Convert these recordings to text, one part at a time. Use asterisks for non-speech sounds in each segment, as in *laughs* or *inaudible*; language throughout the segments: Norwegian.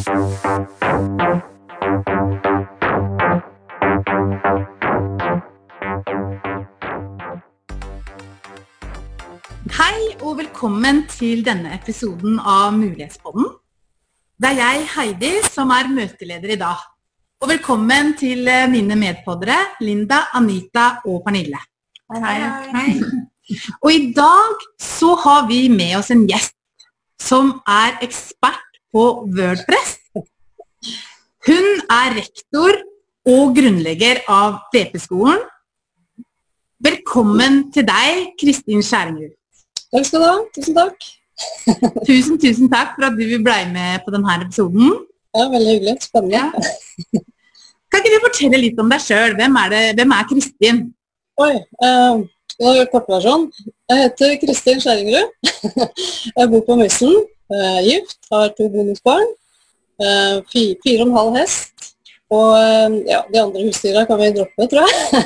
Hei og velkommen til denne episoden av Mulighetspodden. Det er jeg, Heidi, som er møteleder i dag. Og velkommen til eh, mine medpoddere Linda, Anita og Pernille. Hei, hei. Og i dag så har vi med oss en gjest som er ekspert på Wordpress. Hun er rektor og grunnlegger av VP-skolen. Velkommen til deg, Kristin Skjæringrud. Takk skal du ha. Tusen takk. Tusen, tusen takk for at du ble med på denne episoden. Ja, Veldig hyggelig. Spennende. Kan ikke du fortelle litt om deg sjøl? Hvem, hvem er Kristin? Oi. Uh, det var kortversjon. Jeg heter Kristin Skjæringrud. jeg bor på Mysen. Er gift, har to bonusbarn. Uh, fi, fire og en halv hest. Og eh, ja, de andre husdyra kan vi droppe, tror jeg.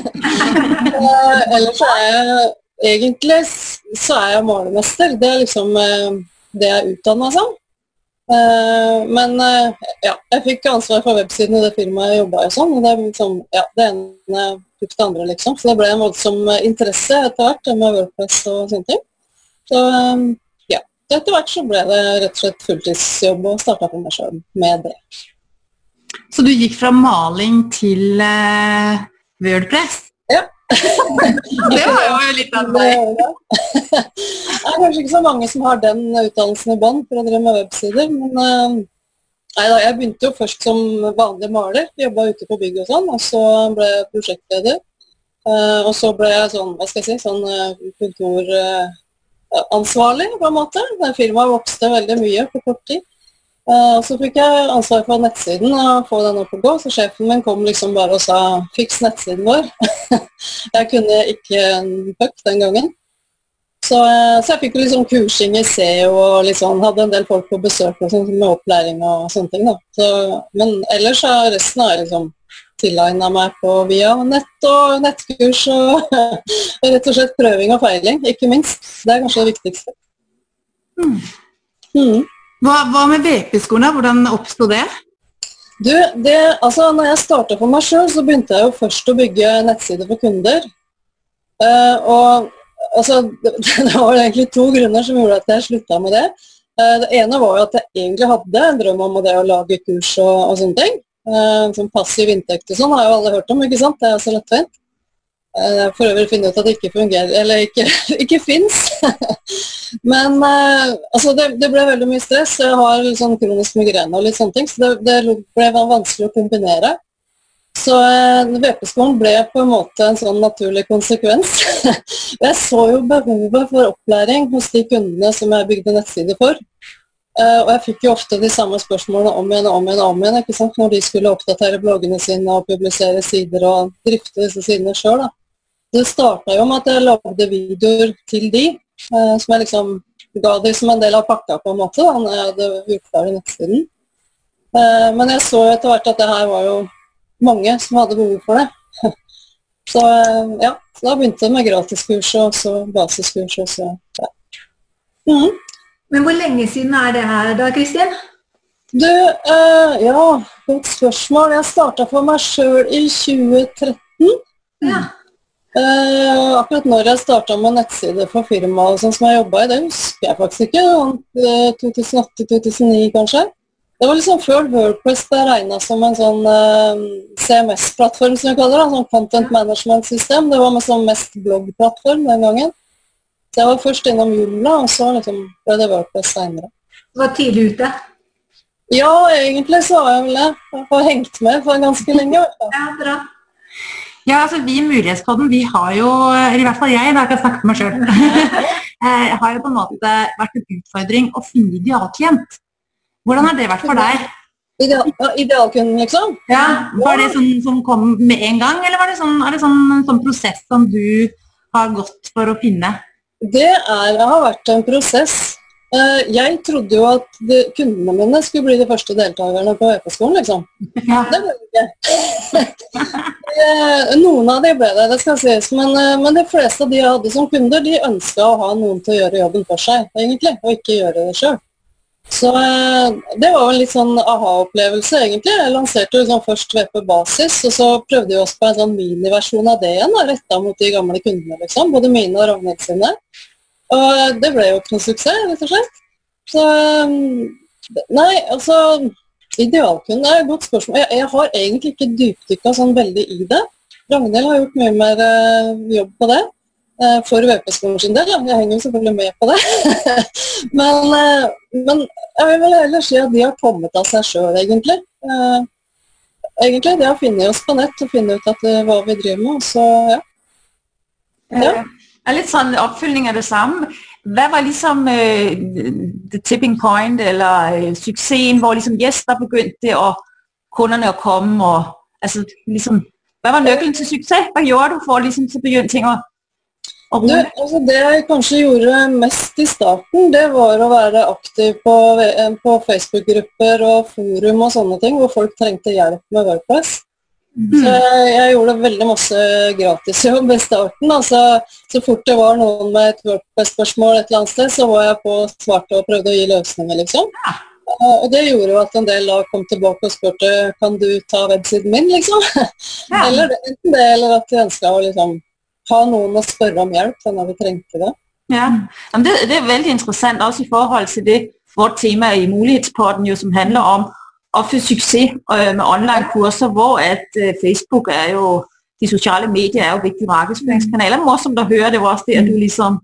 uh, *laughs* ellers så er jeg egentlig så er jeg malermester. Det er liksom eh, det jeg er utdanna som. Eh, men eh, ja, jeg fikk ansvar for websiden i det firmaet jeg jobba i. Sånn, og det, liksom, ja, det ene tok det andre, liksom. Så det ble en voldsom eh, interesse etter hvert med Wordpress og sånne ting. Så eh, så etter hvert så ble det rett og slett fulltidsjobb og starta for meg sjøl med det. Så du gikk fra maling til uh, Wordpress? Ja. *laughs* det var jo litt av deg. Det er kanskje ikke så mange som har den utdannelsen i bånn for å drive med websider, men uh, nei da, jeg begynte jo først som vanlig maler, jobba ute på bygget og sånn, og så ble jeg prosjektleder. Uh, og så ble jeg sånn, hva skal jeg si, sånn eh, kontoransvarlig på en måte. Firmaet vokste veldig mye på kort tid. Eh, så fikk jeg ansvar for nettsiden og få den opp og gå, så sjefen min kom liksom bare og sa 'fiks nettsiden vår'. *laughs* jeg kunne ikke en den gangen. Så, eh, så jeg fikk jo liksom kursing i SEO og sånn, hadde en del folk på besøk sånn, med opplæring og sånne ting. Så, men ellers har resten har jeg liksom tilegna meg på via nett og nettkurs og *laughs* rett og slett prøving og feiling, ikke minst. Det er kanskje det viktigste. Mm. Mm. Hva, hva med VP-skoene? Hvordan oppsto det? Du, det, altså når jeg starta for meg sjøl, så begynte jeg jo først å bygge nettsider for kunder. Uh, og altså, *laughs* det, det var egentlig to grunner som gjorde at jeg slutta med det. Eh, det ene var jo at jeg egentlig hadde en drøm om det å lage kurs og, og sånne ting. Eh, som passiv inntekt og sånn har jo alle hørt om, ikke sant? Det er så lettvint. Eh, for øvrig finne ut at det ikke fungerer, eller ikke, *laughs* ikke fins. *laughs* Men eh, altså det, det ble veldig mye stress. Jeg har sånn kronisk migrene og litt sånne ting, så det, det ble vanskelig å kombinere. Så eh, VP-skolen ble på en måte en sånn naturlig konsekvens. *laughs* jeg så jo behovet for opplæring hos de kundene som jeg bygde nettsider for. Og jeg fikk jo ofte de samme spørsmålene om igjen og om igjen, om igjen ikke sant? når de skulle oppdatere bloggene sine og publisere sider og drifte disse sidene sjøl. Det starta jo med at jeg lagde videoer til de, eh, som jeg liksom ga de som en del av pakka på en måte, da når jeg hadde gjort ferdig nettsiden. Eh, men jeg så etter hvert at det her var jo mange som hadde behov for det. *laughs* Så eh, ja, så da begynte jeg med gratiskurs og så basiskurs og så ja. Mm. Men hvor lenge siden er det her da, Kristin? Du, eh, ja, godt spørsmål. Jeg starta for meg sjøl i 2013. Ja. Eh, akkurat når jeg starta med nettside for firmaet sånn som jeg jobba i, det husker jeg faktisk ikke. Eh, 2008-2009 kanskje. Det var liksom før Wordpress ble regna som en sånn eh, CMS-plattform, som vi kaller det. Sånn Content Management-system. Det var med sånn mest bloggplattform den gangen. Så jeg var først innom Joomla, og så liksom ble det Wordpress seinere. Du var tidlig ute. Ja, egentlig så har jeg vel det. Jeg har hengt med for ganske lenge. Ja, bra. Ja, altså Vi i Mulighetspodden vi har jo, eller i hvert fall jeg, da kan jeg snakke for meg sjøl, *laughs* har jo på en måte vært en utfordring å finne idealklient. Hvordan har det vært for deg? Ideal, idealkunden, liksom? Ja, Var det sånn som kom med en gang, eller var det sånn, er det sånn, en sånn prosess som du har gått for å finne? Det er, har vært en prosess. Eh, Jeg trodde jo at de, kundene mine skulle bli de første deltakerne på VP-skolen, liksom. Ja. Det ble de ikke. Eh, Noen av de ble det, det skal sies. Men, eh, men de fleste av de jeg hadde som kunder, de ønska å ha noen til å gjøre jobben for seg, egentlig. Og ikke gjøre det sjøl. Så det var en litt sånn aha-opplevelse, egentlig. Jeg lanserte jo sånn først VP Basis, og så prøvde vi oss på en sånn miniversjon av det igjen, retta mot de gamle kundene, liksom. Både mine og Ragnhild sine. Og det ble jo ikke noe suksess, rett og slett. Så eh, Nei, altså Idealkunde er et godt spørsmål. Jeg, jeg har egentlig ikke dypdykka sånn veldig i det. Ragnhild har gjort mye mer uh, jobb på det. uh, for VP-skolen sin del. Jeg henger jo selvfølgelig med på det. *laughs* men, uh, men, jeg vil heller si at de har kommet av seg sjøl, egentlig. Egentlig, De har funnet oss på nett og funnet ut at, hva vi driver med. Så ja. ja. Litt sånn oppfølging av det samme. Hva var liksom the tipping point, eller uh, suksessen hvor liksom gjester begynte og kundene å komme? og altså, liksom, Hva var nøkkelen til suksess? Hva gjorde du for liksom, å begynne ting å du, altså det jeg kanskje gjorde mest i starten, det var å være aktiv på, på Facebook-grupper og forum og sånne ting, hvor folk trengte hjelp med Wordpress. Mm. Så jeg, jeg, gjorde veldig masse gratisjobb i starten. Altså, så fort det var noen med et Wordpress-spørsmål et eller annet sted, så var jeg på svarte og prøvde å gi løsninger, liksom. Og det gjorde jo at en del da kom tilbake og spurte kan du ta websiden min, liksom. Ja. *laughs* eller enten det, eller at de ønska å liksom ha noen å spørre om hjelp når vi trengte det. Ja, det, det, er veldig interessant også i forhold til det vårt tema i Mulighetspodden jo, som handler om å få suksess øh, med online-kurser, hvor at øh, Facebook er jo de sosiale medier er jo viktige markedsføringskanaler. Morsomt å høre det var også det du liksom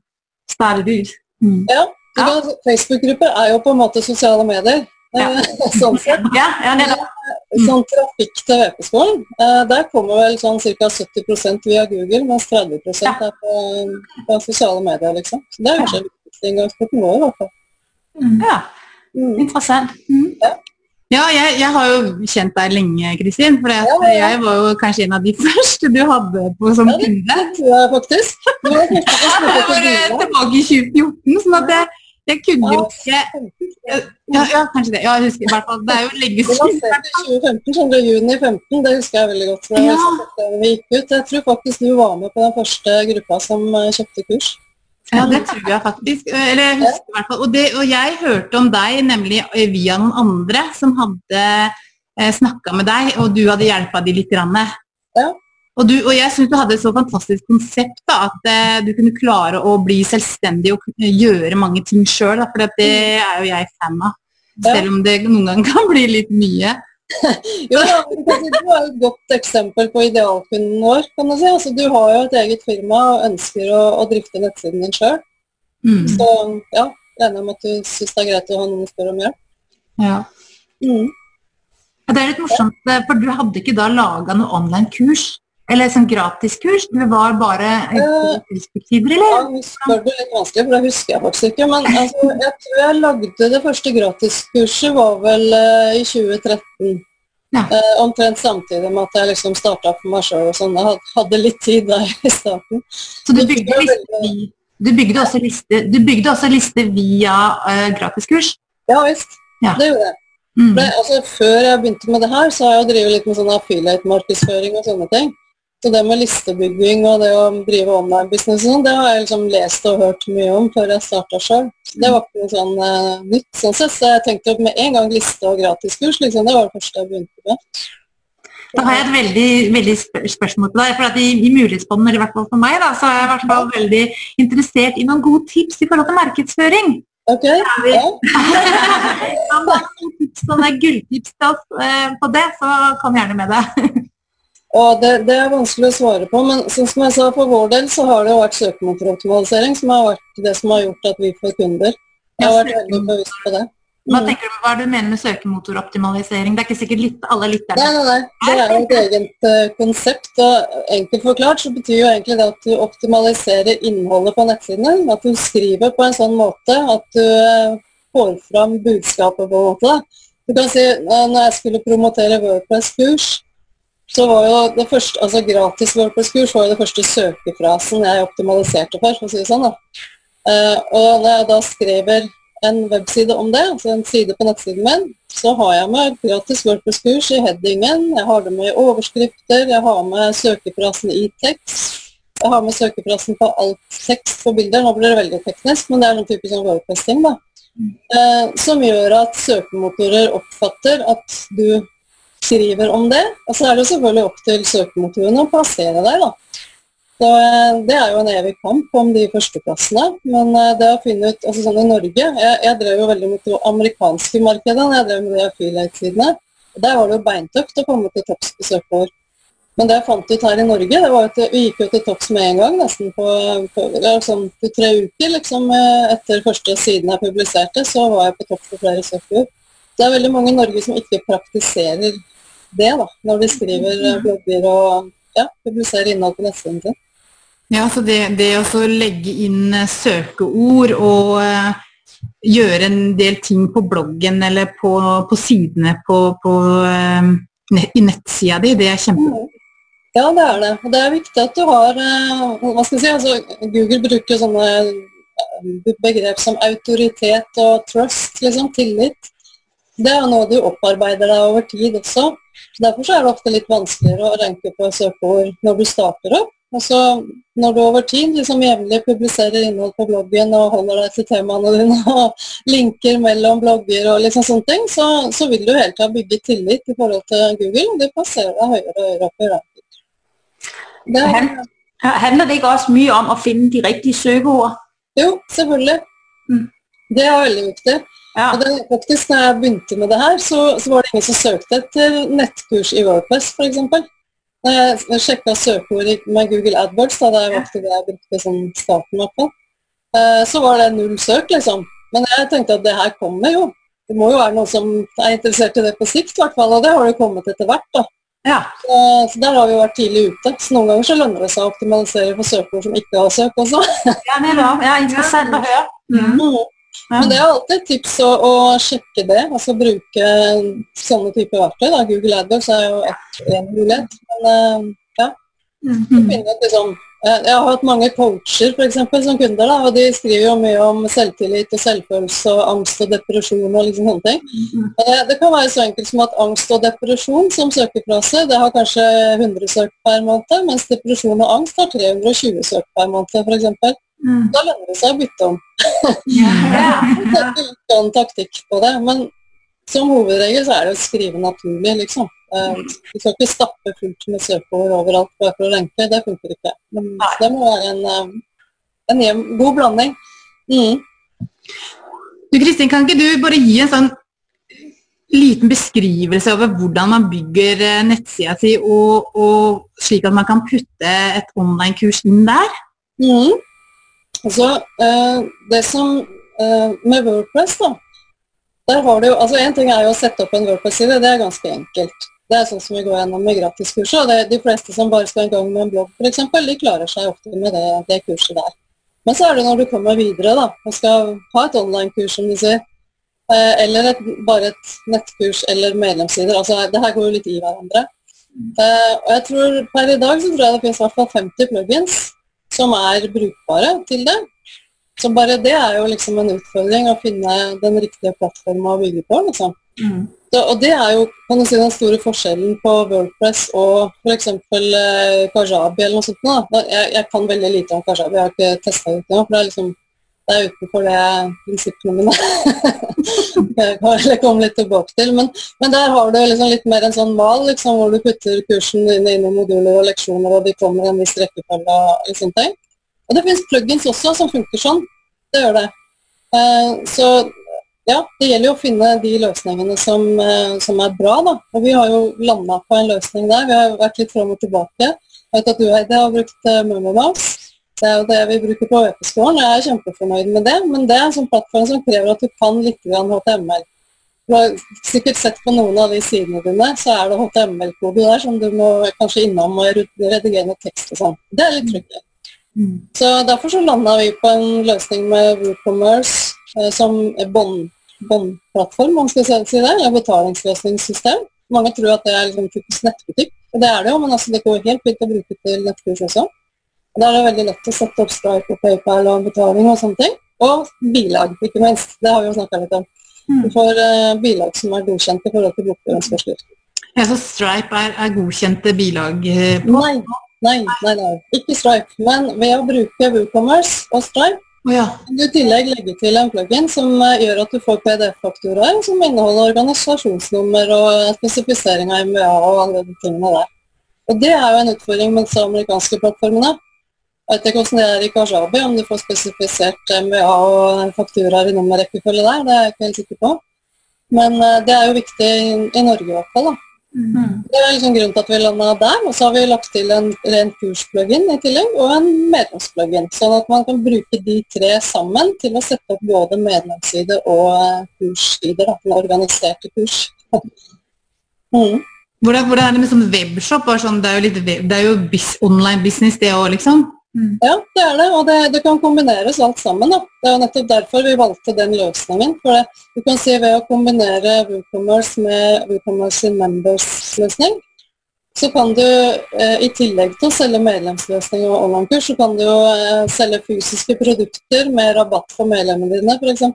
startet ut. Mm. Ja, ja. Facebook-grupper er jo på en måte sosiale medier. Ja. *laughs* sånn sett. *laughs* Ja, ja, mm. Sånn trafikk til VP-skolen, eh, der kommer vel sånn ca. 70% via Google, mens 30 ja. er på, på, sosiale medier, liksom. Så det er kanskje det viktigste inngangsporten vår, i hvert fall. Mm. Ja, mm. interessant. Mm. Ja. Ja, jeg, jeg, har jo kjent deg lenge, Kristin. For ja, ja, ja. jeg var jo kanskje en av de *laughs* første du hadde på som kunde. Ja, jeg faktisk. *laughs* Det var, tilbake i 2014. sånn at jeg, jeg kunne jo ikke ja, ja, kanskje det. Ja, jeg husker i hvert fall. Det er jo lenge siden. Det var 2015, sånn juni 15, det husker jeg veldig godt. Jeg, ja. vi gikk ut. Jeg tror faktisk du var med på den første gruppa som eh, kjøpte kurs. Ja, det tror jeg faktisk. Eller jeg husker i hvert fall. Og, det, og jeg hørte om deg nemlig via noen andre som hadde eh, snakka med deg, og du hadde hjelpa de litt. Ja. Og, du, og jeg syns du hadde et så fantastisk konsept da, at eh, du kunne klare å bli selvstendig og gjøre mange ting sjøl. For det er jo jeg fan av. Selv om det noen ganger kan bli litt mye. *laughs* jo, ja, Du er et godt eksempel på idealkunden vår. kan Du si. Altså, du har jo et eget firma og ønsker å, å drifte nettsiden din sjøl. Mm. Så ja, regner med at du syns det er greit å ha noen spørre om hjelp. Ja. Mm. Det er litt morsomt, for du hadde ikke da laga noe online kurs eller sånn gratiskurs? Det var bare Facebook-tider, eller? Ja, nå spør du litt vanskelig, for det husker jeg faktisk ikke. Men altså, jeg tror jeg lagde det første gratiskurset var vel uh, i 2013. Ja. Uh, omtrent samtidig med at jeg liksom starta for meg sjøl og sånn. Jeg hadde litt tid der i starten. Så du bygde, liste, du bygde, også, liste, du bygde også liste via uh, gratiskurs? Ja visst. Ja. Det gjorde jeg. Mm. Det, altså, før jeg begynte med det her, så har jeg drevet litt med sånn affiliate-markedsføring og sånne ting. Så det med listebygging og det å drive online-business sånn, det har jeg liksom lest og hørt mye om før jeg starta sjøl. Det var ikke noe sånn uh, nytt sånn sett, så jeg tenkte med en gang liste og gratiskurs, liksom, det var det første jeg begynte med. Da har jeg et veldig, veldig spørsmål til deg. for at I, i mulighetsbånden, eller i hvert fall for meg, da, så er jeg i hvert fall veldig interessert i noen gode tips i forhold til markedsføring. Ok, ja. Om det er noen tips, sånne gulltips til oss eh, på det, så kom gjerne med det. *laughs* Og det, det, er vanskelig å svare på, men sånn som jeg sa, for vår del så har det jo vært søkemotoroptimalisering som har vært det som har gjort at vi får kunder. Jeg har vært veldig bevisst på det. Hva mm. tenker du, hva er det du mener med søkemotoroptimalisering? Det er ikke sikkert litt, alle lytterne Nei, nei, nei. Det er jo et eget uh, konsept. og Enkelt forklart så betyr jo egentlig det at du optimaliserer innholdet på nettsidene. At du skriver på en sånn måte at du uh, får fram budskapet på en måte. Du kan si, uh, når jeg skulle promotere Wordpress-kurs, så var jo det første, altså Gratis WordPress-kurs var jo det første søkefrasen jeg optimaliserte for. for å si det sånn da. Uh, og når jeg da skriver en webside om det, altså en side på nettsiden min, så har jeg med gratis WordPress-kurs i headingen, jeg har det med i overskrifter, jeg har med søkefrasen i tekst. Jeg har med søkefrasen på alt tekst på bilder. Nå blir det veldig teknisk, men det er noen typisk sånn wordpressing, da. Eh, som gjør at søkemotorer oppfatter at du skriver om det. Og så er det selvfølgelig opp til søkemotorene å plassere deg, da. Så eh, Det er jo en evig kamp om de førsteplassene. Men eh, det å finne ut altså sånn i Norge Jeg, jeg drev jo veldig mot det amerikanske markedet når jeg drev med de affiliate-sidene. Der var det jo beintøft å komme til topps på søkeord. Men det jeg fant ut her i Norge, det var at vi gikk jo til topps med en gang, nesten på, på sånn, tre uker. liksom eh, Etter første siden jeg publiserte, så var jeg på topp for flere søkeord. Det er veldig mange i Norge som ikke praktiserer det da, når de skriver blogger og ja, publiserer innhold på nettsiden sin. Ja, så det, det å legge inn søkeord og uh, gjøre en del ting på bloggen eller på, på sidene på, på, i nettsida di, det er kjempe... Ja, det er det. Og Det er viktig at du har hva skal jeg si, altså, Google bruker sånne begrep som autoritet og trust, liksom, tillit. Det er noe du opparbeider deg over tid også. Derfor er det ofte litt vanskeligere å ranke på søkeord når du starter opp. Altså, når du over tid liksom jevnlig publiserer innhold på bloggen og holder deg til temaene dine *laughs* og linker mellom blogger og liksom sånne ting, så, så vil du hele tida bygge tillit i forhold til Google, og det passerer deg høyere og høyere opp i ranking. Det, Handler det ikke også mye om å finne de riktige søkeord? Jo, selvfølgelig. Mm. Det er veldig viktig. Ja. Og det, faktisk, når jeg begynte med det her, så, så var det ingen som søkte etter nettkurs i Wordpress, f.eks. Jeg sjekka søkeord med Google AdWords, da det var det jeg brukte som starten, eh, så var det null søk, liksom. Men jeg tenkte at det her kommer jo. Det må jo være noen som er interessert i det på sikt, i hvert fall. Og det har det kommet etter hvert. da. Ja. Så, så, der har vi vært tidlig ute. Så noen ganger så lønner det seg å optimalisere for søkeord som ikke har søk også. ja, det er bra. Ja, interessant å høre. Mm. Men det er alltid et tips å, å, sjekke det, altså bruke sånne typer verktøy. Da. Google AdWords er jo en mulighet. Men uh, ja, -hmm. liksom, jeg har hatt mange coacher for eksempel, som kunder, da, og de skriver jo mye om selvtillit og selvfølelse og angst og depresjon og liksom sånne ting. Mm -hmm. Det kan være så enkelt som at angst og depresjon som søkefrase, det har kanskje 100 søk per måned, mens depresjon og angst har 320 søk per måned f.eks. Mm. Da lønner det seg å bytte om. det er *laughs* ikke sånn taktikk på det. Men som hovedregel så er det å skrive naturlig, liksom. Eh, du skal ikke stappe fullt med søkeord overalt bare for å renke. Det funker ikke. Men det må være en, eh, en hjem, god blanding. Mm. Du Kristin, kan ikke du bare gi en sånn liten beskrivelse over hvordan man bygger eh, nettsida si, og, og, slik at man kan putte et online-kurs inn der? Mm. Altså, eh, det som eh, Med Wordpress, da der har du altså En ting er jo å sette opp en Wordpress-side. Det er ganske enkelt. Det er sånn som vi går gjennom med gratiskurset. De fleste som bare skal i gang med en blogg, f.eks., de klarer seg ofte med det, det, kurset der. Men så er det når du kommer videre da, og skal ha et online-kurs, som de sier, eh, eller et, bare et nettkurs eller medlemssider. altså Det her går jo litt i hverandre. og jeg tror Per i dag så tror jeg det finnes i hvert fall 50 plugins som er brukbare til det. Så bare det er jo liksom en utfordring å finne den riktige plattformen å bygge på. liksom. Mm. Så, og det er jo kan du si, den store forskjellen på Wordpress og f.eks. Eh, Kajabi eller noe sånt. Da. Jeg, jeg, kan veldig lite om Kajabi, jeg har ikke testa det ennå. For det er liksom er utenfor det prinsippene mine. *laughs* eller kom litt tilbake til. Men, men, der har du liksom litt mer en sånn mal liksom, hvor du putter kursen dine inn i moduler og leksjoner, og de kommer en viss rekkefølge. og sånne ting. Og det finnes plugins også som funker sånn. Det gjør det. Uh, så ja, det gjelder jo å finne de løsningene som, uh, som er bra. da. Og vi har jo landa på en løsning der. Vi har vært litt fram og tilbake. Jeg vet at du Heidi, har brukt uh, Murmurmouse. Det er jo det vi bruker på VP-skolen. og Jeg er kjempefornøyd med det, men det er en sånn plattform som krever at du kan litt HTML. Du har sikkert sett på noen av de sidene dine, så er det HTML-kode der som du må kanskje innom og redigere noe tekst og sånn. Det er litt tricky. Mm. Så Derfor så landa vi på en løsning med WooCommerce eh, som båndplattform, om skal si det, eller betalingsløsningssystem. Mange tror at det er liksom typisk nettbutikk, og det er det jo, men altså det går helt fint å bruke til nettkurs også. Da er det veldig lett å sette opp Stripe og PayPal og betaling og sånne ting. Og bilag, ikke minst. Det har vi jo snakka litt om. Mm. Du får uh, bilag som er godkjente i forhold til bokføringsforskriften. Ja, Så Stripe er, er godkjente bilag? Eh, på? Nei, Nei, nei, nei. Ikke Stripe. Men ved å bruke WooCommerce og Stripe oh, ja. kan du i tillegg legge til en plugin som eh, gjør at du får PDF-faktorer som inneholder organisasjonsnummer og spesifisering av MVA og alle de tingene der. Og det er jo en utfordring med disse amerikanske plattformene. Jeg vet ikke hvordan det er i Kajabi, om du får spesifisert MVA og fakturaer i nummerrekkefølge der. Det er jeg ikke helt sikker på. Men eh, det er jo viktig i, Norge i hvert fall. da. Mm. Det er liksom grunnen til at vi landa der. Og så har vi lagt til en ren kursplugin i tillegg, og en medlemsplugin. Sånn at man kan bruke de tre sammen til å sette opp både medlemsside og kursside, kurssider. da, Organiserte kurs. *laughs* mm. Hvordan, hvordan er det med sånn webshop? Sånn, det er jo, litt det er jo bis, online business det òg, liksom. Ja, det er det, og det, det kan kombineres alt sammen. Da. Det er jo nettopp derfor vi valgte den løsningen. For det, du kan si Ved å kombinere WooCommerce med WooCommerce sin Members-løsning, så kan du eh, i tillegg til å selge medlemsløsning og online-kurs, så kan du jo eh, selge fysiske produkter med rabatt for medlemmene dine, f.eks.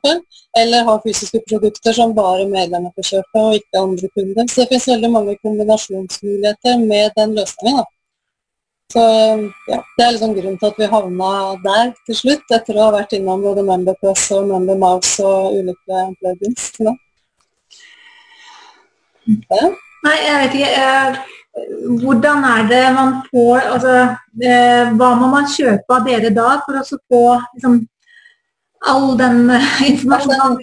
Eller ha fysiske produkter som bare medlemmer får kjøpe, og ikke andre kunder. Så det finnes veldig mange kombinasjonsmuligheter med den løsningen. da. Så ja, Det er liksom grunnen til at vi havna der til slutt, etter å ha vært innom både MemberPress og MemberMouse og ulike plugins. Ja. Nei, jeg vet ikke. Eh, hvordan er det man får altså, eh, Hva må man kjøpe av dere da for å få liksom, all den eh, informasjonen?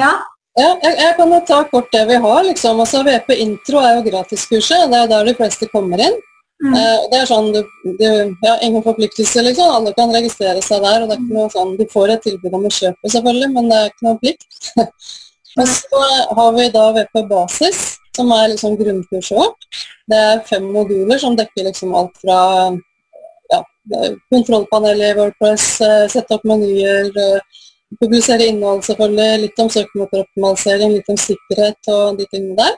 ja. Ja, jeg, jeg kan jo ta kort det vi har. liksom. Altså, VP Intro er jo gratiskurset. Det er der de fleste kommer inn. Mm. Eh, det er sånn, du, ja, Ingen forpliktelse, liksom. Alle kan registrere seg der. og det er ikke noe sånn, De får et tilbud om å kjøpe, selvfølgelig, men det er ikke noe plikt. *laughs* og så har vi da VP Basis, som er liksom grunnkurset vårt. Det er fem moduler som dekker liksom alt fra ja, kontrollpanel i Wordpress, eh, sette opp menyer, eh, publisere innhold selvfølgelig, litt om søkemotoroptimalisering, litt om sikkerhet og de tingene der.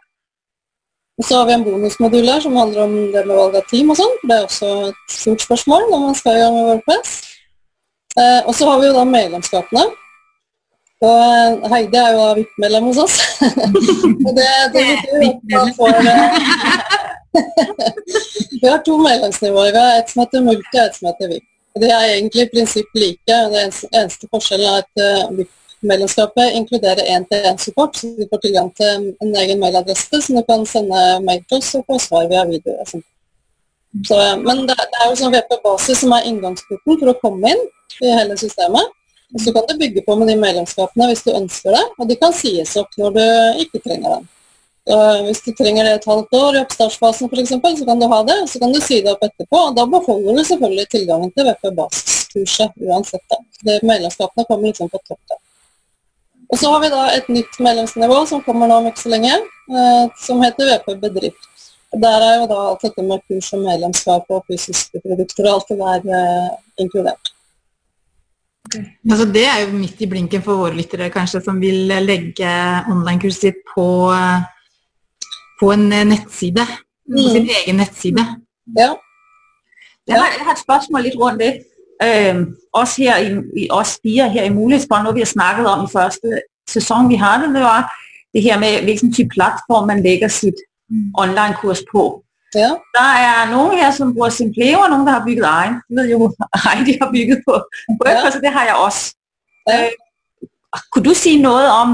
Så har vi en bonusmodul her som handler om det med valg av team og sånn. Det er også et stort spørsmål når man skal gjøre med Wordpress. Eh, og så har vi jo da medlemskapene. Og eh, Heidi er jo da VIP-medlem hos oss. *laughs* og det, det betyr at man får eh, *laughs* Vi har to medlemsnivåer. Vi har et som heter multi og et som heter VIP. De er egentlig i prinsipp like. Det eneste, eneste forskjellen er at uh, VIP-medlemskapet inkluderer én-til-én-support, så du får tilgang til en egen mailadresse som du kan sende mail til oss og få svar via video. Så, men det, det er jo sånn VP-basis som er inngangsporten for å komme inn i hele systemet. Og så kan du bygge på med de medlemskapene hvis du ønsker det, og de kan sies opp når du ikke trenger dem. Hvis du trenger det et halvt år i oppstartsfasen eksempel, så kan du ha det, så kan du si det opp etterpå. og Da beholder du selvfølgelig tilgangen til VP-basiskurset uansett. det. Det Medlemskapene kommer liksom på topp. Og Så har vi da et nytt medlemsnivå som kommer nå om ikke så lenge, uh, som heter VP Bedrift. Der er jo da alt dette med kurs og medlemskap og fysiske produkter og alt det der inkludert. inkludert. Altså, det er jo midt i blinken for våre lyttere kanskje, som vil legge online-kurset sitt på, på en nettside. På Mm. sin egen nettside. Ja. Jeg har, jeg har et spørsmål litt rundt det. Øh, også her i, i fire her i Mulighedsbånd, noget vi har snakket om i første sæson, vi har det, det var det her med, hvilken type platform man lægger sit online-kurs på. ja. Der er nogen her, som bruger Simpleo, og nogen, der har bygget egen. Jeg ved jo, Heidi har bygget på WordPress, og det har jeg også. Ja. Øh, kunne du sige noget om,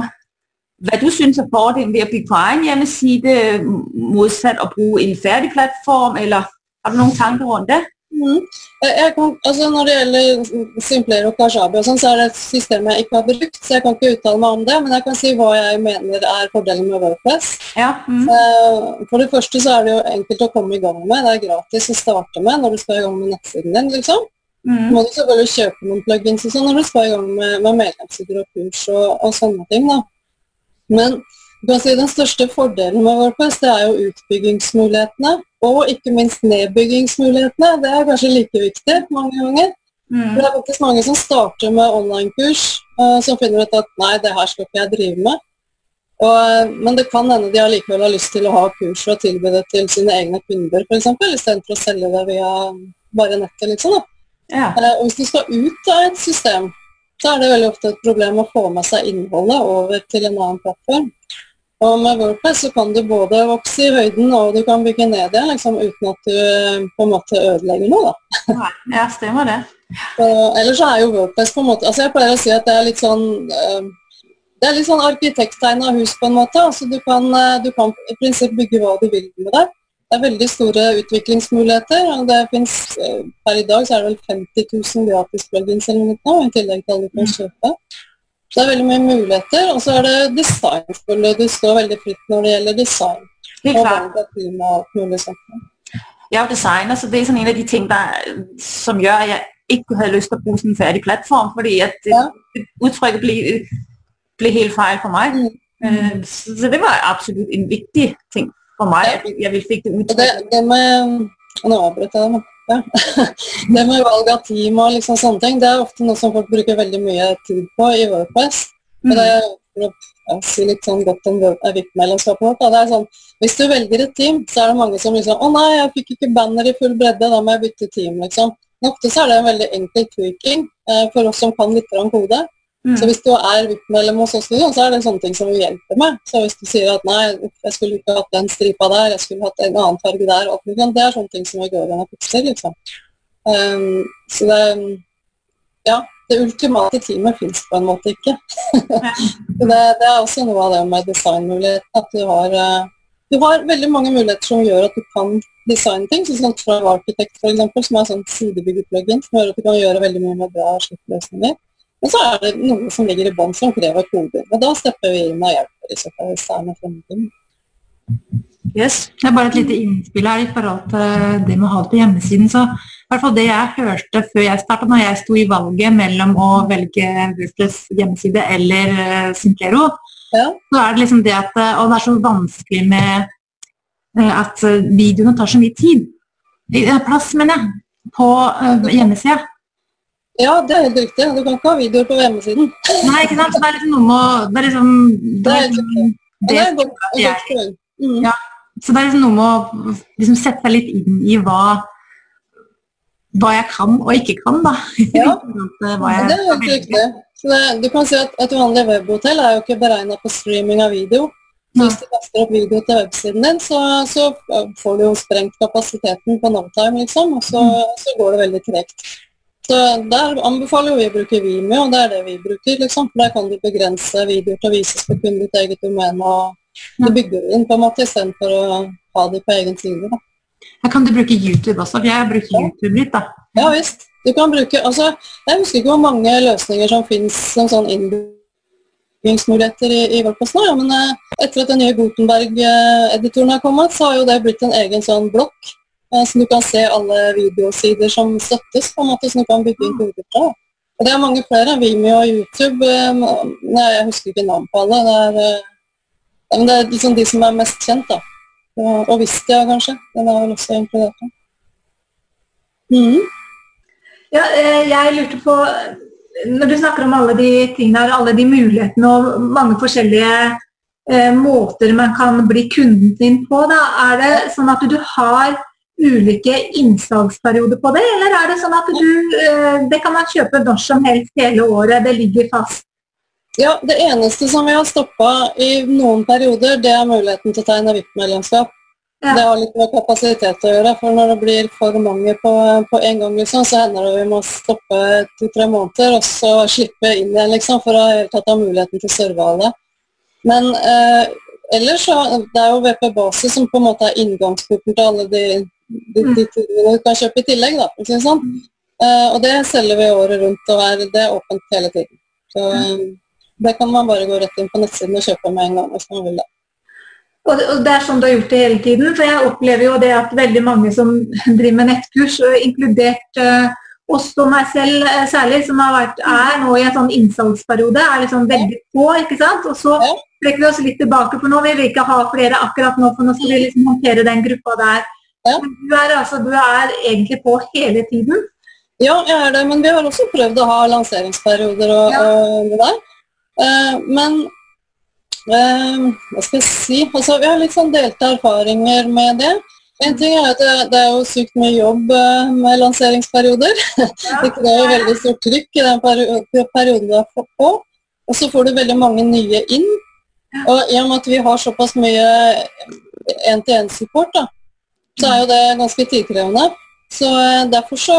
hvad du synes er fordelen ved at bygge på egen hjemmeside, modsat at bruge en færdig platform, eller har du nogle tanker rundt det? Mm. Kan, altså når det gjelder Simpler og Kajabi, og sånn, så er det et system jeg ikke har brukt, så jeg kan ikke uttale meg om det. Men jeg kan si hva jeg mener er fordelen med WordPress. Ja. Mm. Eh, For det første så er det jo enkelt å komme i gang med. Det er gratis å starte med når du skal i gang med nettsiden din. liksom. Mm. må du selvfølgelig kjøpe noen plugins og sånn når du skal i gang med, med medlemssider og kurs og, og sånne ting. da. Men du kan si den største fordelen med WordPress det er jo utbyggingsmulighetene. Og ikke minst nedbyggingsmulighetene. Det er kanskje like viktig mange ganger. Mm. For det er faktisk mange som starter med online-kurs, eh, som finner ut at nei, det her skal ikke jeg drive med. Og, eh, men det kan hende de allikevel har lyst til å ha kurs og tilby det til sine egne kunder, f.eks., istedenfor å selge det via bare nettet. liksom. Ja. Eh, Og hvis du skal ut av et system, så er det veldig ofte et problem å få med seg innholdet over til en annen plattform. Og med Wordpress så kan du både vokse i høyden og du kan bygge ned igjen liksom, uten at du eh, på en måte ødelegger noe. da. Ja, stemmer det. Så, ellers så er jo Wordpress på en måte altså Jeg pleier å si at det er litt sånn eh, det er litt sånn arkitekttegna hus på en måte. altså Du kan, eh, du kan i prinsipp bygge hva du vil med det. Det er veldig store utviklingsmuligheter. og det finnes, Per i dag så er det vel 50 000 gratis plugins eller noe, i tillegg til alle du kan kjøpe. Så det er veldig mye muligheter. Og så er det design Du står veldig fritt når det gjelder design. Helt klart. jo designer, så det er sånn en av de ting, der, som gjør at jeg ikke hadde lyst til å bruke en ferdig plattform, fordi at det, Ja. uttrykket ble, blev helt feil for meg. Mm. Øh, så, så det var absolutt en viktig ting for meg. Ja. jeg fikk fik det Og det, det med Nå avbrøt jeg det, men ja. *laughs* Det med valg av team og liksom sånne ting, det er ofte noe som folk bruker veldig mye tid på i Wordpress. Og det er å si litt sånn godt om VIP-medlemskapet vårt. Det er sånn, hvis du velger et team, så er det mange som liksom Å nei, jeg fikk ikke banner i full bredde, da må jeg bytte team, liksom. Men ofte så er det en veldig enkel tweaking eh, for oss som kan litt om kode. Mm. Så hvis du er VIP-medlem hos oss, så er det sånne ting som vi hjelper med. Så hvis du sier at nei, jeg skulle ikke hatt den stripa der, jeg skulle hatt en annen farge der, og det er sånne ting som vi går inn og fikser, liksom. Um, så det Ja, det ultimate teamet fins på en måte ikke. *laughs* Det, det er også noe av det med designmulighet, at du har eh, du har veldig mange muligheter som gjør at du kan designe ting, sånn fra Architect eksempel, som er sånn sidebyggeplugin, som gjør at du kan gjøre veldig mye med bra slippløsninger. Men så er det noe som ligger i bånn som krever koder. Og da stepper vi inn og hjelper i så fall hvis det er noe fremtid. Yes. Det er bare et lite innspill her i forhold til det med å ha det på hjemmesiden. Så i hvert fall det jeg hørte før jeg startet, når jeg sto i valget mellom å velge WordPress hjemmeside eller eh, Simplero, Ja. så er det liksom det at eh, Og det er så vanskelig med eh, at eh, videoene tar så mye tid. Eh, Plass, mener jeg, på eh, hjemmesida. Ja, det er helt riktig. Du kan ikke ha videoer på hjemmesiden. Nei, ikke sant? Så det er liksom noe med Det er liksom Det er riktig. det, det er godt, jeg-. Mm. Ja. Så det er liksom noe med å liksom sette seg litt inn i hva hva jeg kan og ikke kan, da. Ja. *laughs* Ja, jeg det er helt riktig. Så det, du kan si at Et vanlig webhotell er jo ikke beregna på streaming av video. Så hvis du kaster opp video til websiden din, så, så får du jo sprengt kapasiteten på Novtime, liksom, og så, så går det veldig tregt. Så Der anbefaler vi å bruke Vimeo, og det er det vi bruker. liksom. Der kan du begrense videoer til å vises på kun ditt eget domene. og Du bygger inn på en måte istedenfor å ha de på egen side. da. Da kan du bruke YouTube også, for jeg har brukt YouTube litt, da. Ja visst. Du kan bruke, altså, Jeg husker ikke hvor mange løsninger som finnes som sånn innbyggingsmuligheter i, i WordPress nå, ja, men eh, etter at den nye Gutenberg-editoren har kommet, så har jo det blitt en egen sånn blokk. Eh, så du kan se alle videosider som støttes, på en måte, så du kan bygge inn koder fra. Og det er mange flere. Vimeo og YouTube. eh, nei, jeg husker ikke navn på alle. Det er, eh, det er liksom de som er mest kjent, da. Og Vistia, kanskje. Den er vel også inkludert. Mm. Ja, jeg lurte på Når du snakker om alle de tingene her, alle de mulighetene og mange forskjellige måter man kan bli kunden din på, da, er det sånn at du har ulike innsalgsperioder på det, eller er det sånn at du eh, Det kan man kjøpe når som helst hele året, det ligger fast? Ja, Det eneste som vi har stoppa i noen perioder, det er muligheten til å tegne VIP-medlemskap. Ja. Det har litt med kapasitet å gjøre, for når det blir for mange på, på en gang, liksom, så hender det vi må stoppe to-tre måneder og så slippe inn igjen liksom, for å helt ha muligheten til å serve alle. Men eh, ellers så det er jo VP Basis som på en måte er inngangsporten til alle de, de, de tingene du kan kjøpe i tillegg. da, ikke sant? sånn. Eh, og det selger vi året rundt, og er, det er åpent hele tiden. Så eh, det kan man bare gå rett inn på nettsiden og kjøpe med en gang hvis man vil det. Og det, er sånn du har gjort det hele tiden. For jeg opplever jo det at veldig mange som *laughs* driver med nettkurs, inkludert eh, oss og meg selv eh, særlig, som har vært, er nå i en sånn innsalgsperiode, er liksom veldig på, ikke sant. Og så trekker vi oss litt tilbake, for nå vil vi ikke ha flere akkurat nå, for nå skal vi liksom håndtere den gruppa der. Ja. Du er, altså, du er egentlig på hele tiden. Ja, jeg er det, men vi har også prøvd å ha lanseringsperioder og, Ja. og det der. Uh, men uh, hva skal jeg si? Altså, vi har litt sånn delte erfaringer med det. En ting er at det, det er jo sykt mye jobb eh, med lanseringsperioder. *laughs* det krever veldig stort trykk i den peri perioden du er på. Og så får du veldig mange nye inn. Og i og med at vi har såpass mye én-til-én-support, da, så er jo det ganske tidkrevende. Så eh, Derfor så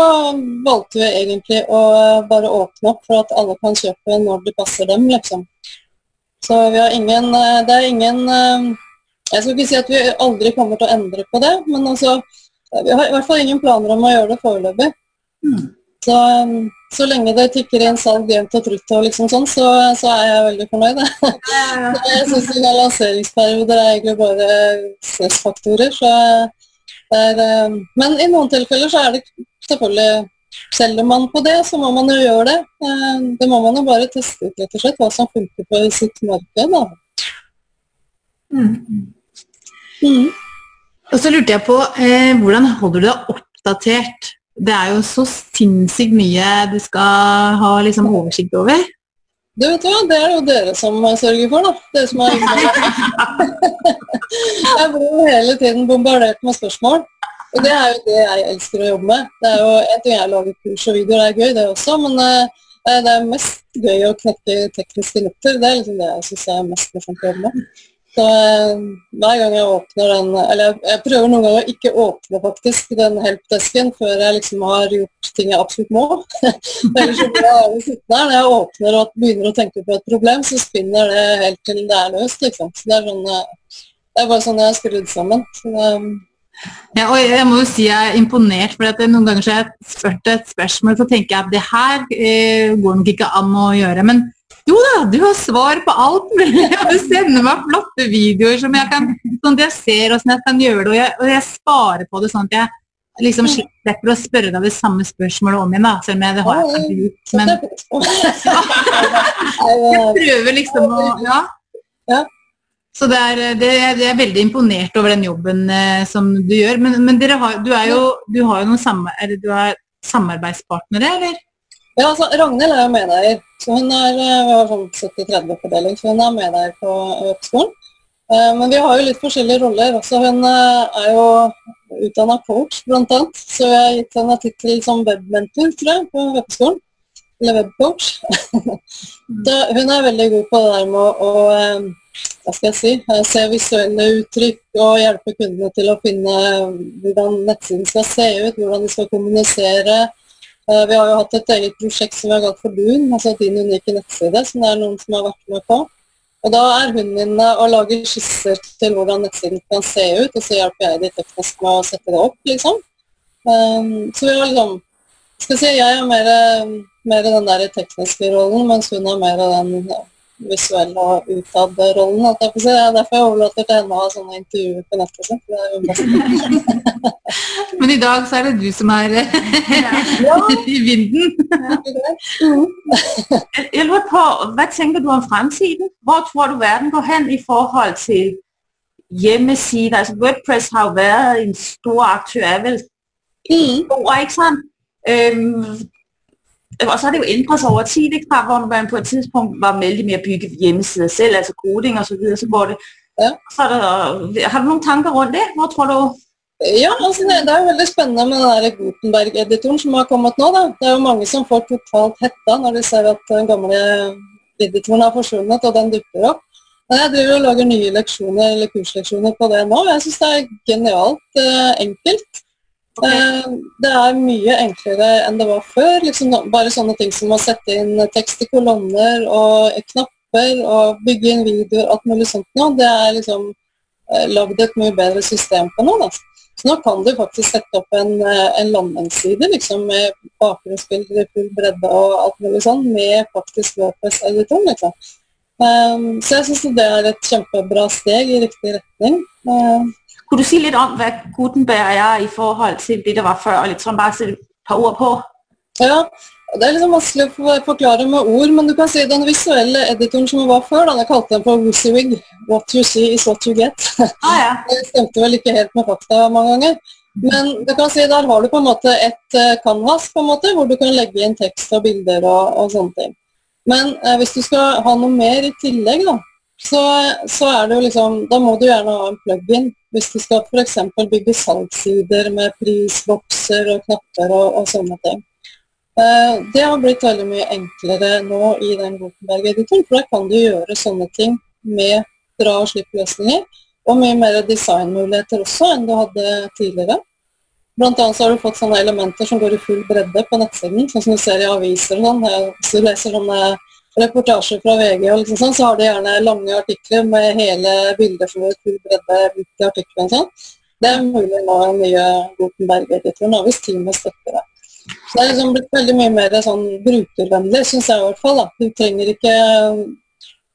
valgte vi egentlig å eh, bare åpne opp for at alle kan kjøpe når det passer dem. liksom. Så vi har ingen eh, Det er ingen Jeg skal ikke si at vi aldri kommer til å endre på det, men altså Vi har i hvert fall ingen planer om å gjøre det foreløpig. Mm. Så, så lenge det tikker inn salg jevnt og trutt og liksom sånn, så, så, er jeg veldig fornøyd. *laughs* Jeg syns lanseringsperioder er egentlig bare stressfaktorer. Så er, eh, men i noen tilfeller så er det selvfølgelig Selger man på det, så må man jo gjøre det. Eh, det må man jo bare teste ut rett og slett, hva som funker på sitt marked. Da. Mm. Mm. Og så lurte jeg på, eh, hvordan holder du deg oppdatert? Det er jo så sinnssykt mye du skal ha liksom, oversikt over. Du vet hva, Det er jo dere som sørger for, da. Dere som er *laughs* Jeg blir jo hele tiden bombardert med spørsmål. Og det er jo det jeg elsker å jobbe med. Det er jo En ting jeg lager kurs og videoer, det er gøy det også, men uh, det er mest gøy å knekke tekniske nøtter. Det er liksom det jeg syns er mest morsomt å jobbe med. Så eh, hver gang jeg åpner den Eller jeg, prøver noen ganger å ikke åpne faktisk den helpdesken før jeg liksom har gjort ting jeg absolutt må. Ellers blir jeg sittende her. Når jeg åpner og begynner å tenke på et problem, så spinner det helt til det er løst. liksom. Så det er, sånn, eh, det er bare sånn jeg er skrudd sammen. Så det, ja, og jeg må jo si jeg er imponert, for noen ganger så har jeg spurt et spørsmål, så tenker jeg at det her eh, går nok ikke an å gjøre. Men jo da, du har svar på alt mulig. Og du sender meg flotte videoer som jeg kan, sånn jeg ser åssen jeg kan gjøre det. Og jeg, og jeg sparer på det sånn at jeg liksom slipper å spørre deg det samme spørsmålet om igjen. da, Selv om jeg det har jeg gjort. Men jeg prøver liksom å Ja. Så det er, det, jeg er veldig imponert over den jobben eh, som du gjør. Men, men har, du, jo, du, har jo noen samme, du har samarbeidspartnere, eller? Ja, altså, Ragnhild er jo medeier. så hun er, eh, sånn 70-30-fordeling, så hun er medeier på Økskolen. Eh, men vi har jo litt forskjellige roller. også. Hun eh, er jo utdanna coach, bl.a. Så jeg har gitt henne tittel som webmentor, tror jeg, på webskolen. Eller webcoach. *laughs* hun er veldig god på det der med å hva skal jeg si, se visuelle uttrykk og hjelpe kundene til å finne hvordan nettsiden skal se ut, hvordan de skal kommunisere Eh, vi har jo hatt et eget prosjekt som vi har kalt for Dun, altså din unike nettside, som det er noen som har vært med på. Og Da er hun inne og lager skisser til hvordan nettsiden kan se ut, og så hjelper jeg de teknisk med å sette det opp, liksom. Um, så vi har liksom skal si, Jeg er mer, mer den der tekniske rollen, mens hun er mer den visuelle og utad-rollen. Det er derfor jeg overlater til henne å ha sånne intervjuer på nettet. *laughs* Men i dag så er det du som er *laughs* i vinden. jeg lurer på, Hva tenker du om fremtiden? Hvor tror du verden går hen i forhold til hjemmesider? Altså Wordpress har vært en stor aktør, vel stor, ikke sant? Øhm, og så har det jo ændret sig over tid, ikke? Fra, hvor man på et tidspunkt var vældig med at bygge hjemmesider selv, altså koding og så videre, så går det. Ja. Så der, har du noen tanker rundt det? Hvor tror du ja, altså det, det, er veldig spennende med den der Gutenberg-editoren som har kommet nå. Da. Det er jo mange som får totalt hetta når de ser at den gamle editoren har forsvunnet og den dukker opp. Men jeg driver og lager nye leksjoner eller kursleksjoner på det nå. Jeg syns det er genialt eh, enkelt. Okay. Eh, det er mye enklere enn det var før. Liksom, bare sånne ting som å sette inn tekst i kolonner og knapper og bygge inn videoer, alt mulig sånt nå. Det er liksom eh, lagd et mye bedre system på nå. Da. Så nå kan du faktisk sette opp en, eh, en landingsside liksom, med bakgrunnsbilder i full bredde og alt mulig sånn, med faktisk WordPress-editor. Liksom. Um, så jeg syns det er et kjempebra steg i riktig retning. Uh, kunne du si litt om hva Gutenberg er i forhold til det der var før? og sånn Bare sætte et par ord på. Ja, Det er liksom vanskelig å forklare med ord, men du kan si den visuelle editoren som var før, da, jeg kalte den for WYSIWYG. What you see is what you get. Ah, ja. *laughs* Det stemte vel ikke helt med fakta mange ganger. Men du kan si der har du på en måte et uh, canvas på en måte, hvor du kan legge inn tekst og bilder og, og sånne ting. Men eh, hvis du skal ha noe mer i tillegg, da, så, så, er det jo liksom Da må du gjerne ha en plug-in hvis du skal f.eks. bygge salgssider med prisbokser og knapper og, og sånne ting. Eh, det har blitt veldig mye enklere nå i den Gutenberg-editoren, for da kan du gjøre sånne ting med dra og slipp-løsninger. Og mye mer designmuligheter også enn du hadde tidligere. Blant annet så har du fått sånne elementer som går i full bredde på nettsiden, sånn som du ser i aviser og sånn. Hvis du leser sånne reportasjer fra VG, og liksom sånn, så har de gjerne lange artikler med hele bilder for full bredde i artikkelen. sånn. Det er mulig nå i nye Gutenberg-editoren, hvis teamet støtter det. Så det er liksom blitt veldig mye mer sånn brukervennlig, syns jeg i hvert fall. Da. Du trenger ikke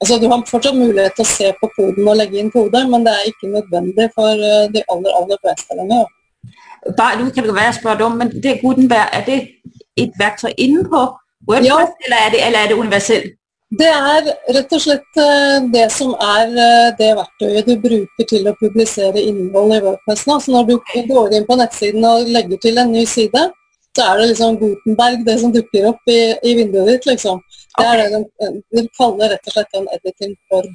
Altså, Du har fortsatt mulighet til å se på koden og legge inn kode, men det er ikke nødvendig for eh, de aller aller fleste lenger. Bare, nu kan det være jeg spørger om, men det Gutenberg, er det et verktøy inne på WordPress, ja. eller, er det, eller er det universelt? Det er rett og slett eh, det som er eh, det verktøyet du bruker til å publisere innhold i WordPress. nå. Så når du går inn på nettsiden og legger til en ny side, så er det liksom Gutenberg, det som dukker opp i, i vinduet ditt, liksom. Det er det de, de kaller rett og slett en editing for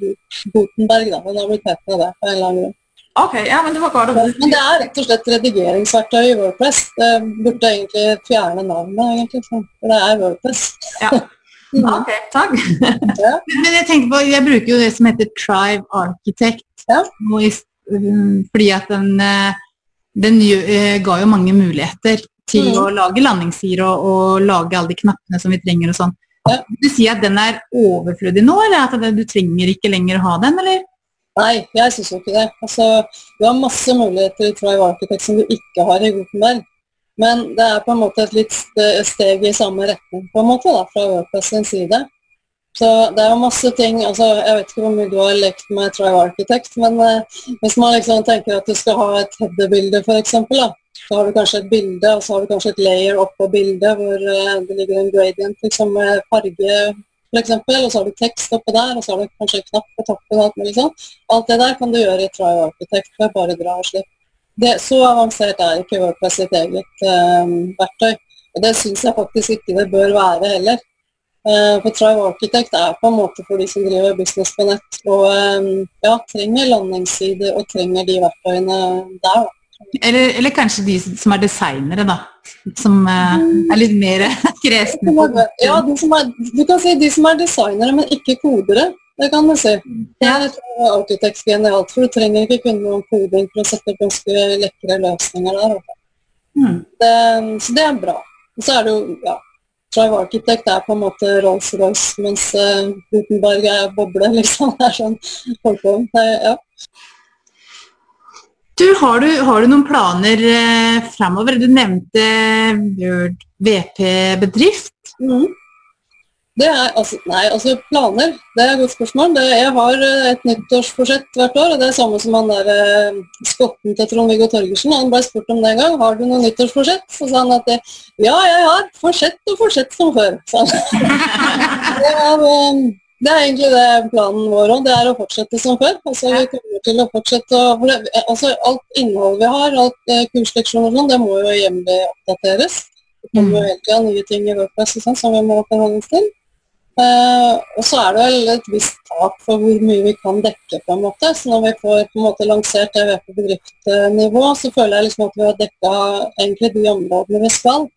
Gutenberg, da. Den har blitt med det på en eller annen grunn. Ok, ja, Men det var godt Men det er rett og slett redigeringsverktøy i Wordpress. Det burde egentlig fjerne navnet, egentlig. For det er Wordpress. Ja. *laughs* Ok, takk. ja. Men jeg tenker på, jeg bruker jo det som heter Trive Architect. Ja. Fordi at den, eh, den eh, ga jo mange muligheter til mm. å lage landingssider og, og, lage alle de knappene som vi trenger og sånn. Ja. Du sier at den er overflødig nå, eller at du trenger ikke lenger å ha den, eller? Nei, jeg syns jo ikke det. Altså, du har masse muligheter i Trive Architect som du ikke har i Gutenberg. Men det er på en måte et litt steg i samme retning på en måte da, fra WordPress sin side. Så det er jo masse ting altså Jeg vet ikke hvor mye du har lekt med Trive Architect, men eh, hvis man liksom tenker at du skal ha et header-bilde f.eks., så har du kanskje et bilde, og så har du kanskje et layer oppå bildet hvor eh, det ligger en gradient liksom, med farge f.eks., og så har du tekst oppå der, og så har du kanskje en knapp på toppen. Alt, liksom. alt det der kan du gjøre i Trial Architect ved bare dra og slippe. Det, så avansert er ikke WordPress sitt eget eh, verktøy. Og det syns jeg faktisk ikke det bør være heller. Eh, for Trial Architect er på en måte for de som driver business på nett og eh, ja, trenger landingssider og trenger de verktøyene der. Da. Eller, eller, kanskje de som er designere, da. Som uh, er litt mer *laughs* kresne. Ja, er, du kan si de som er designere, men ikke kodere. Det kan du si. Det er Architect genialt, for du trenger ikke kunne noen koding for å sette opp ganske lekre løsninger der. Mm. Det, så det er bra. Og så er det jo ja, Drive Architect er på en måte Rolls-Royce, mens uh, Gutenberg er boble, *laughs* liksom. Det er sånn folk på. Ja. Du, har, du, har, du, noen planer eh, framover? Du nevnte Word VP-bedrift. Mm. Det er, altså, nei, altså planer, det er et godt spørsmål. Det, jeg har eh, et nyttårsforsett hvert år. og Det er samme som han der eh, skotten til Trond-Viggo Torgersen. Han ble spurt om det en gang. Har du noe nyttårsforsett? Så sa han at det, ja, jeg har. Forsett og forsett som før. Så, *laughs* det er, um, det er egentlig det planen vår òg. Det er å fortsette som før. Altså, vi kommer til å fortsette å, altså, Alt innhold vi har, alt eh, kursleksjoner og sånn, det må jo jevnlig oppdateres. Det kommer jo mm. hele tida nye ting i WordPress sånn, som vi må forholde oss til. Uh, og så er det vel et visst tak for hvor mye vi kan dekke. på en måte. Så når vi får på en måte lansert det på bedriftsnivå, så føler jeg liksom at vi har dekka egentlig de områdene vi skal.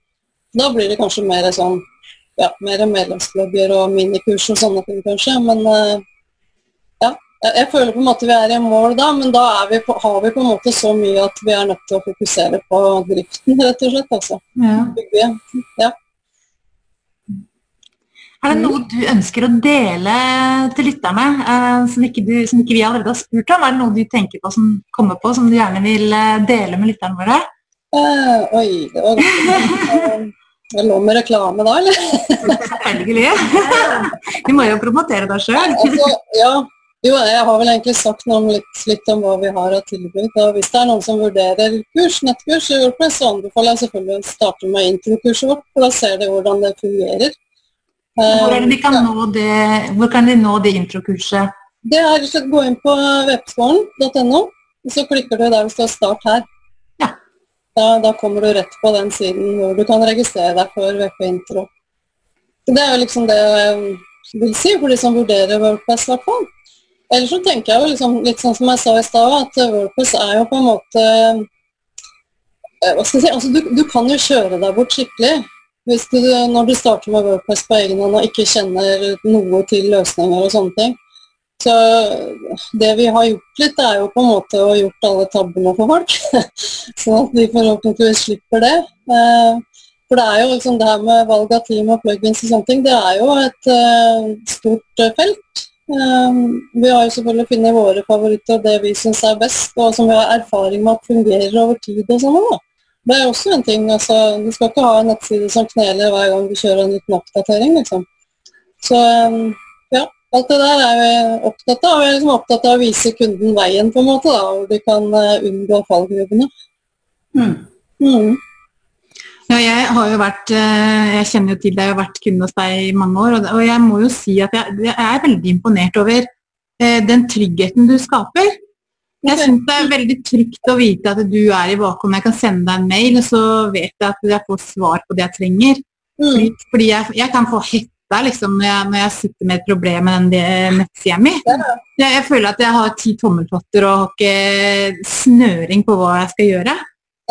Da blir det kanskje mer sånn ja, mer medlemsblogger og minikurs og sånne ting, kanskje. Men uh, ja, jeg føler på en måte vi er i mål da, men da vi på, har vi på en måte så mye at vi er nødt til å fokusere på driften, rett og slett. altså. Ja. ja. Er det noe du ønsker å dele til lytterne uh, som, ikke du, som, ikke vi allerede har spurt om? Er det noe du tenker på som kommer på, som du gjerne vil uh, dele med lytterne våre? Uh, oi, det var godt. *laughs* Det lå med reklame da, eller? *laughs* Selvfølgelig. Vi må jo promotere deg sjøl. Altså, ja. Jo, jeg har vel egentlig sagt om litt, litt, om hva vi har av tilbud. Og hvis det er noen som vurderer kurs, nettkurs i WordPress, så anbefaler jeg selvfølgelig å starte med introkurset vårt, for da ser de hvordan det fungerer. Hvor, de kan um, nå det, hvor kan de nå det introkurset? Det er rett og slett gå inn på webskolen.no, og så klikker du der det står 'start her'. Da, da, kommer du rett på den siden hvor du kan registrere deg for VP-intro. Det er jo liksom det jeg vil si for de som vurderer WordPress, i hvert fall. Ellers så tenker jeg jo liksom, litt sånn som jeg sa i stad, at WordPress er jo på en måte eh, Hva skal jeg si altså, du, du kan jo kjøre deg bort skikkelig du, når du starter med WordPress på egen hånd og ikke kjenner noe til løsninger og sånne ting. Så det vi har gjort litt, er jo på en måte å gjort alle tabbene for folk. *laughs* sånn at de forhåpentligvis slipper det. Eh, for det er jo liksom det her med valg av team og plugins og sånne ting, det er jo et uh, stort uh, felt. Vi har jo selvfølgelig funnet våre favoritter og det vi syns er best, og som vi har erfaring med at fungerer over tid og sånn òg. Det er også en ting. altså Du skal ikke ha en nettside som kneler hver gang du kjører en liten oppdatering, liksom. Så alt det der er vi opptatt av. Vi er liksom opptatt av å vise kunden veien, på en måte, da, hvor de kan uh, unngå fallgruvene. Mm. Mm. Ja, jeg har jo vært eh, Jeg kjenner jo til deg og har vært kunde hos deg i mange år, og jeg må jo si at jeg, jeg er veldig imponert over eh, den tryggheten du skaper. Jeg syns det er veldig trygt å vite at du er i bakhånd. Jeg kan sende deg en mail, og så vet jeg at jeg får svar på det jeg trenger. Mm. fordi jeg, jeg, kan få hetta liksom, når, jeg, når jeg sitter med et problem med den nettsida mi. Jeg, jeg, føler at jeg har ti tommeltotter og har ikke snøring på hva jeg skal gjøre.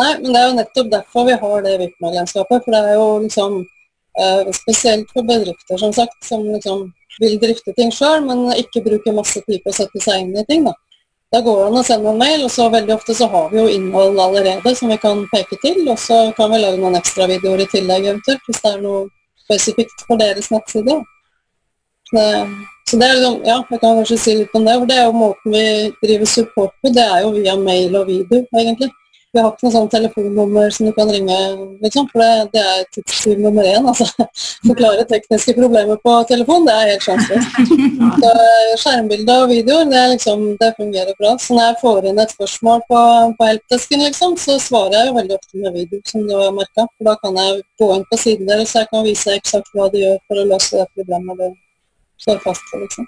Nei, men det er jo nettopp derfor vi har det VIP-medlemskapet. For det er jo liksom eh, spesielt for bedrifter, som sagt, som liksom vil drifte ting sjøl, men ikke bruker masse tid på å sette seg inn i ting. Da Da går det an å sende en mail, og så veldig ofte så har vi jo innhold allerede som vi kan peke til. Og så kan vi lage noen ekstra videoer i tillegg eventuelt, hvis det er noe spesifikt for deres nettside. Så det er liksom, ja, jeg kan kanskje si litt om det. for Det er jo måten vi driver support på. Det er jo via mail og video, egentlig. Vi har ikke noe sånn telefonnummer som du kan ringe, liksom, for det, det er tidstyv nummer én. altså. *laughs* Forklare tekniske problemer på telefon, det er helt sjanseløst. *laughs* Skjermbilde og videoer, det, liksom, det, fungerer bra. Så når jeg får inn et spørsmål på, på helpdesken, liksom, så svarer jeg jo veldig ofte med video, som du har merka. For da kan jeg gå inn på siden deres, så jeg kan vise eksakt hva de gjør for å løse det problemet du står fast på. liksom.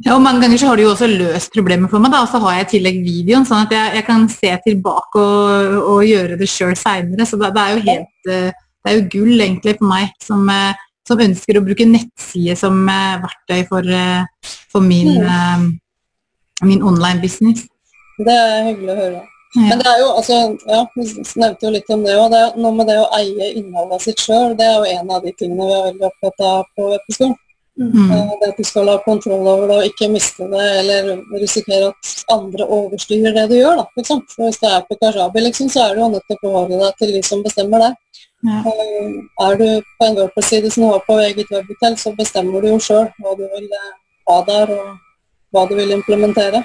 Ja, og Mange ganger så har du jo også løst problemet for meg, da, og så har jeg i tillegg videoen, sånn at jeg, jeg kan se tilbake og, og gjøre det sjøl seinere. Så det, det, er jo helt eh, Det er jo gull egentlig for meg som, eh, som ønsker å bruke nettside som eh, verktøy for, for min, mm. min online business. Det er hyggelig å høre. Ja. Men det er jo, altså, ja, Vi nevnte jo litt om det òg. Noe med det å eie innholdet sitt sjøl, det er jo en av de tingene vi er veldig opptatt av på Episkole. Mm. Eh, det at du skal ha kontroll over det og ikke miste det, eller risikere at andre overstyrer det du gjør. Da, liksom. For hvis det er på Kajabi, liksom, så er du nødt til å forholde deg til de som bestemmer det. Ja. Eh, er du på en WordPress-side som har på eget webhotell, så bestemmer du jo sjøl hva du vil eh, ha der, og hva du vil implementere.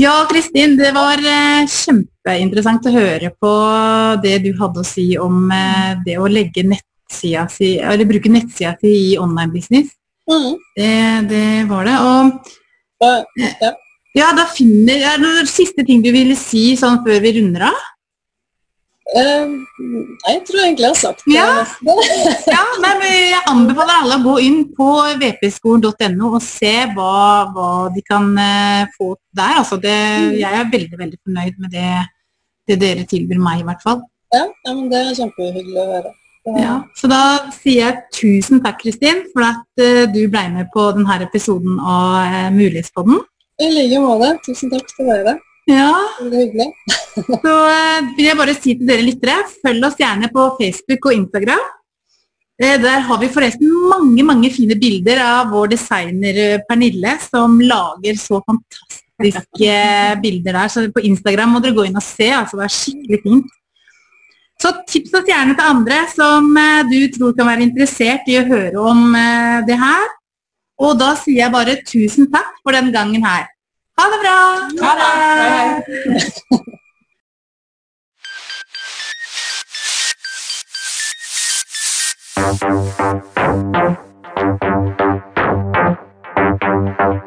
Ja, Kristin, det var kjempeinteressant å høre på det du hadde å si om det å legge nettsida si, eller bruke nettsida si i online business. Mm. Det, det, var det. Og ja, ja da finner Er det noen siste ting du ville si sånn før vi runder av? Uh, nei, jeg tror egentlig jeg har sagt det. Ja, *laughs* ja men Jeg anbefaler alle å gå inn på vpskolen.no og se hva, hva, de kan uh, få der. Altså det, mm. Jeg er veldig veldig fornøyd med det, det dere tilbyr meg, i hvert fall. Ja, ja men det er kjempehyggelig å høre. Ja, så da sier jeg tusen takk, Kristin, for at uh, du ble med på denne episoden av uh, Mulighetspodden. I like måte. Tusen takk til dere. Ja. Det hyggelig. *laughs* så uh, vil jeg bare si til dere lyttere, følg oss gjerne på Facebook og Instagram. Der har vi forresten mange mange fine bilder av vår designer Pernille, som lager så fantastiske bilder der. Så på Instagram må dere gå inn og se. altså Det er skikkelig fint. Så tips oss gjerne til andre som eh, du tror kan være interessert i å høre om eh, det her. Og da sier jeg bare tusen takk for den gangen her. Ha det bra! Ha det! Ha det.